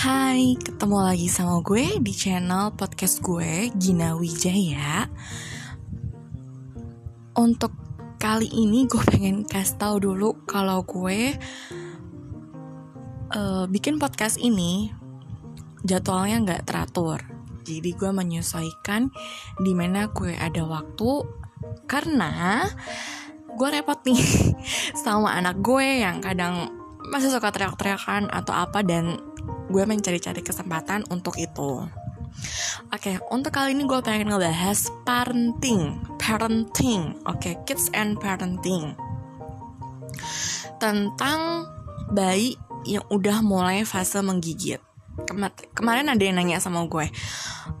Hai, ketemu lagi sama gue di channel podcast gue, Gina Wijaya. Untuk kali ini gue pengen kasih tahu dulu kalau gue uh, bikin podcast ini jadwalnya nggak teratur. Jadi gue menyesuaikan di mana gue ada waktu karena gue repot nih sama anak gue yang kadang masih suka teriak-teriakan atau apa dan gue mencari-cari kesempatan untuk itu. Oke, okay, untuk kali ini gue pengen ngebahas parenting, parenting, oke, okay, kids and parenting, tentang bayi yang udah mulai fase menggigit. Kemar kemarin ada yang nanya sama gue,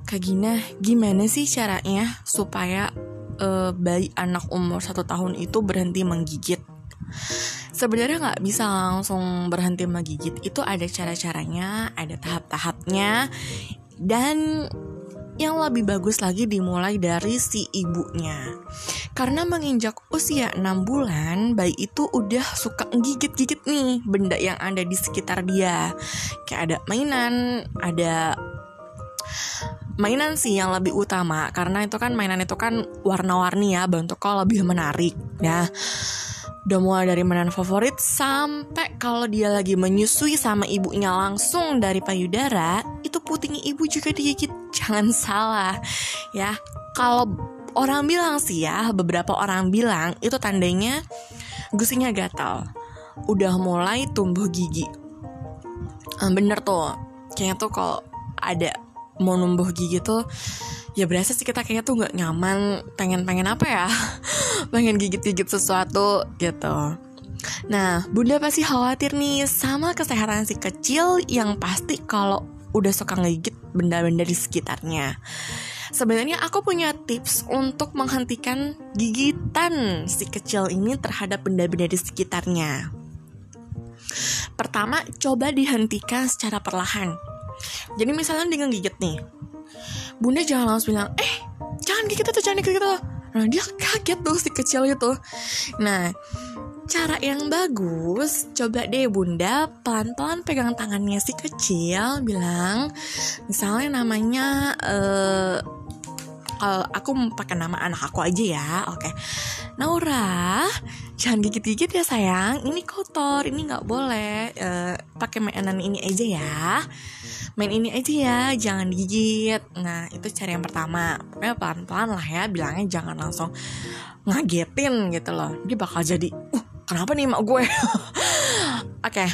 Kak Gina, gimana sih caranya supaya uh, bayi anak umur satu tahun itu berhenti menggigit? Sebenarnya nggak bisa langsung berhenti menggigit. Itu ada cara-caranya ada tahap-tahapnya. Dan yang lebih bagus lagi dimulai dari si ibunya. Karena menginjak usia 6 bulan bayi itu udah suka gigit-gigit nih benda yang ada di sekitar dia. Kayak ada mainan ada mainan sih yang lebih utama. Karena itu kan mainan itu kan warna-warni ya bentuknya lebih menarik. Ya Udah mulai dari mainan favorit sampai kalau dia lagi menyusui sama ibunya langsung dari payudara, itu putingnya ibu juga digigit. Jangan salah ya. Kalau orang bilang sih ya, beberapa orang bilang itu tandanya gusinya gatal. Udah mulai tumbuh gigi. Bener tuh, kayaknya tuh kalau ada mau numbuh gigi tuh ya berasa sih kita kayaknya tuh nggak nyaman pengen pengen apa ya pengen gigit-gigit sesuatu gitu nah bunda pasti khawatir nih sama kesehatan si kecil yang pasti kalau udah suka ngegigit benda-benda di sekitarnya Sebenarnya aku punya tips untuk menghentikan gigitan si kecil ini terhadap benda-benda di sekitarnya. Pertama, coba dihentikan secara perlahan. Jadi misalnya dia ngegigit nih, bunda jangan langsung bilang eh jangan gitu tuh jangan kayak gitu nah dia kaget tuh si kecil itu. Nah cara yang bagus coba deh bunda pelan-pelan pegang tangannya si kecil bilang misalnya namanya uh, uh, aku pakai nama anak aku aja ya oke. Okay. Naura jangan gigit-gigit ya sayang. Ini kotor ini nggak boleh. Uh, pakai mainan ini aja ya. Main ini aja ya jangan digigit. Nah itu cara yang pertama. Pokoknya pelan-pelan lah ya bilangnya jangan langsung ngagetin gitu loh. Dia bakal jadi uh kenapa nih mak gue? Oke okay.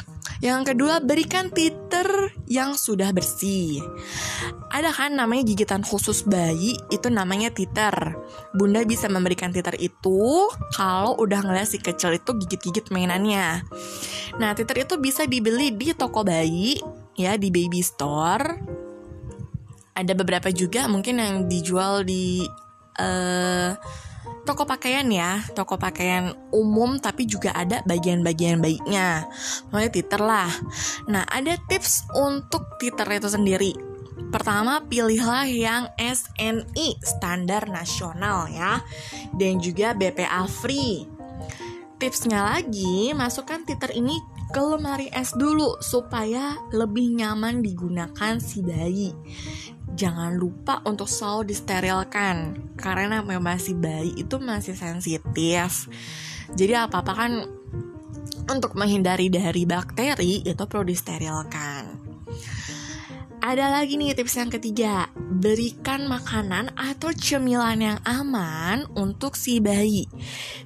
Yang kedua, berikan titer yang sudah bersih. Ada kan namanya gigitan khusus bayi, itu namanya titer. Bunda bisa memberikan titer itu kalau udah ngeliat si kecil itu gigit-gigit mainannya. Nah, titer itu bisa dibeli di toko bayi ya di baby store ada beberapa juga mungkin yang dijual di uh, toko pakaian ya. Toko pakaian umum tapi juga ada bagian-bagian baiknya mulai titer lah. Nah ada tips untuk titer itu sendiri. Pertama, pilihlah yang SNI standar nasional ya. Dan juga BPA free. Tipsnya lagi, masukkan titer ini ke lemari es dulu supaya lebih nyaman digunakan si bayi. Jangan lupa untuk selalu disterilkan karena memang si bayi itu masih sensitif. Jadi apa-apa kan untuk menghindari dari bakteri itu perlu disterilkan. Ada lagi nih tips yang ketiga, berikan makanan atau cemilan yang aman untuk si bayi.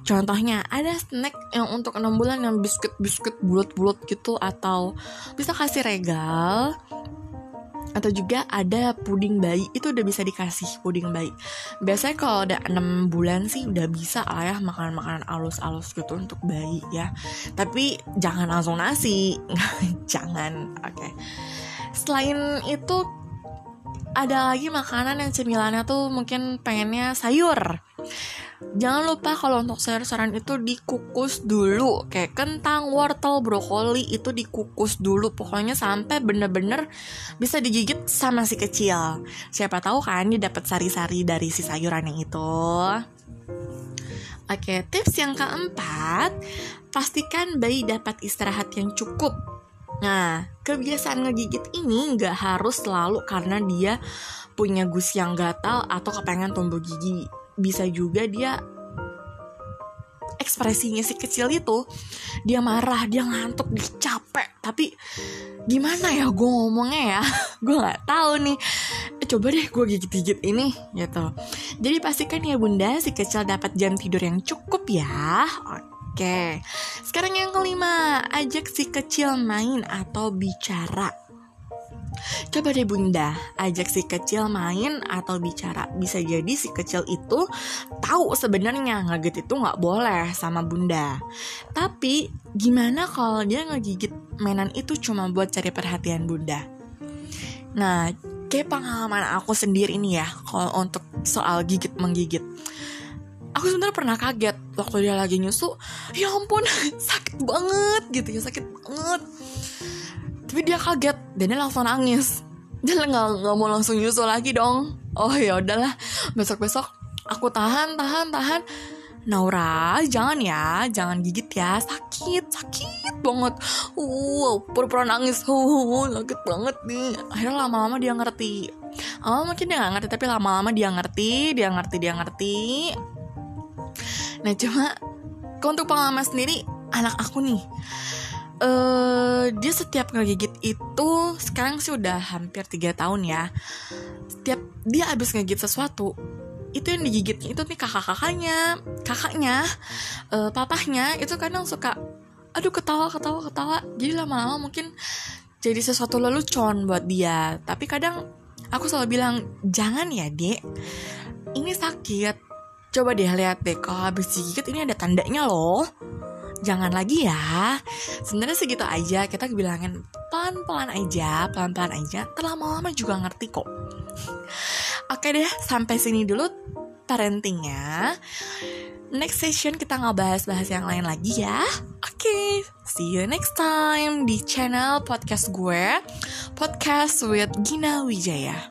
Contohnya ada snack yang untuk 6 bulan yang biskuit-biskuit bulat-bulat gitu atau bisa kasih regal atau juga ada puding bayi itu udah bisa dikasih puding bayi. Biasanya kalau udah 6 bulan sih udah bisa lah ya makanan-makanan alus-alus gitu untuk bayi ya. Tapi jangan langsung nasi. Jangan oke. Okay selain itu ada lagi makanan yang cemilannya tuh mungkin pengennya sayur Jangan lupa kalau untuk sayur-sayuran itu dikukus dulu. Kayak kentang, wortel, brokoli itu dikukus dulu. Pokoknya sampai bener-bener bisa digigit sama si kecil. Siapa tahu kan dia dapat sari-sari dari si sayuran yang itu. Oke, tips yang keempat Pastikan bayi dapat istirahat yang cukup. Nah, kebiasaan ngegigit ini nggak harus selalu karena dia punya gus yang gatal atau kepengen tumbuh gigi. Bisa juga dia ekspresinya si kecil itu dia marah dia ngantuk dia capek. Tapi gimana ya gue ngomongnya ya? Gue nggak tahu nih. Eh, coba deh gue gigit-gigit ini gitu. Jadi pastikan ya bunda si kecil dapat jam tidur yang cukup ya. Oke, sekarang yang kelima, ajak si kecil main atau bicara. Coba deh bunda, ajak si kecil main atau bicara. Bisa jadi si kecil itu tahu sebenarnya ngegigit itu nggak boleh sama bunda. Tapi gimana kalau dia ngegigit mainan itu cuma buat cari perhatian bunda? Nah, kayak pengalaman aku sendiri ini ya, kalau untuk soal gigit menggigit aku sebenarnya pernah kaget waktu dia lagi nyusu ya ampun sakit banget gitu ya sakit banget tapi dia kaget dan dia langsung nangis dia nggak nggak mau langsung nyusu lagi dong oh ya udahlah besok besok aku tahan tahan tahan Naura, jangan ya, jangan gigit ya, sakit, sakit banget. Uh, pura-pura nangis, uh, sakit banget nih. Akhirnya lama-lama dia ngerti. Oh, mungkin dia nggak ngerti, tapi lama-lama dia ngerti, dia ngerti, dia ngerti. Nah cuma untuk pengalaman sendiri anak aku nih uh, dia setiap ngegigit itu sekarang sih udah hampir tiga tahun ya. Setiap dia abis ngegigit sesuatu itu yang digigitnya itu nih kakak-kakaknya kakaknya uh, papahnya itu kadang suka aduh ketawa ketawa ketawa. Jadi lama-lama mungkin jadi sesuatu lelucon buat dia. Tapi kadang aku selalu bilang jangan ya dek. Ini sakit Coba deh lihat deh kalau habis digigit ini ada tandanya loh. Jangan lagi ya. Sebenarnya segitu aja kita bilangin pelan-pelan aja, pelan-pelan aja. Telah lama juga ngerti kok. Oke deh, sampai sini dulu parentingnya. Next session kita nggak bahas-bahas yang lain lagi ya. Oke, see you next time di channel podcast gue, podcast with Gina Wijaya.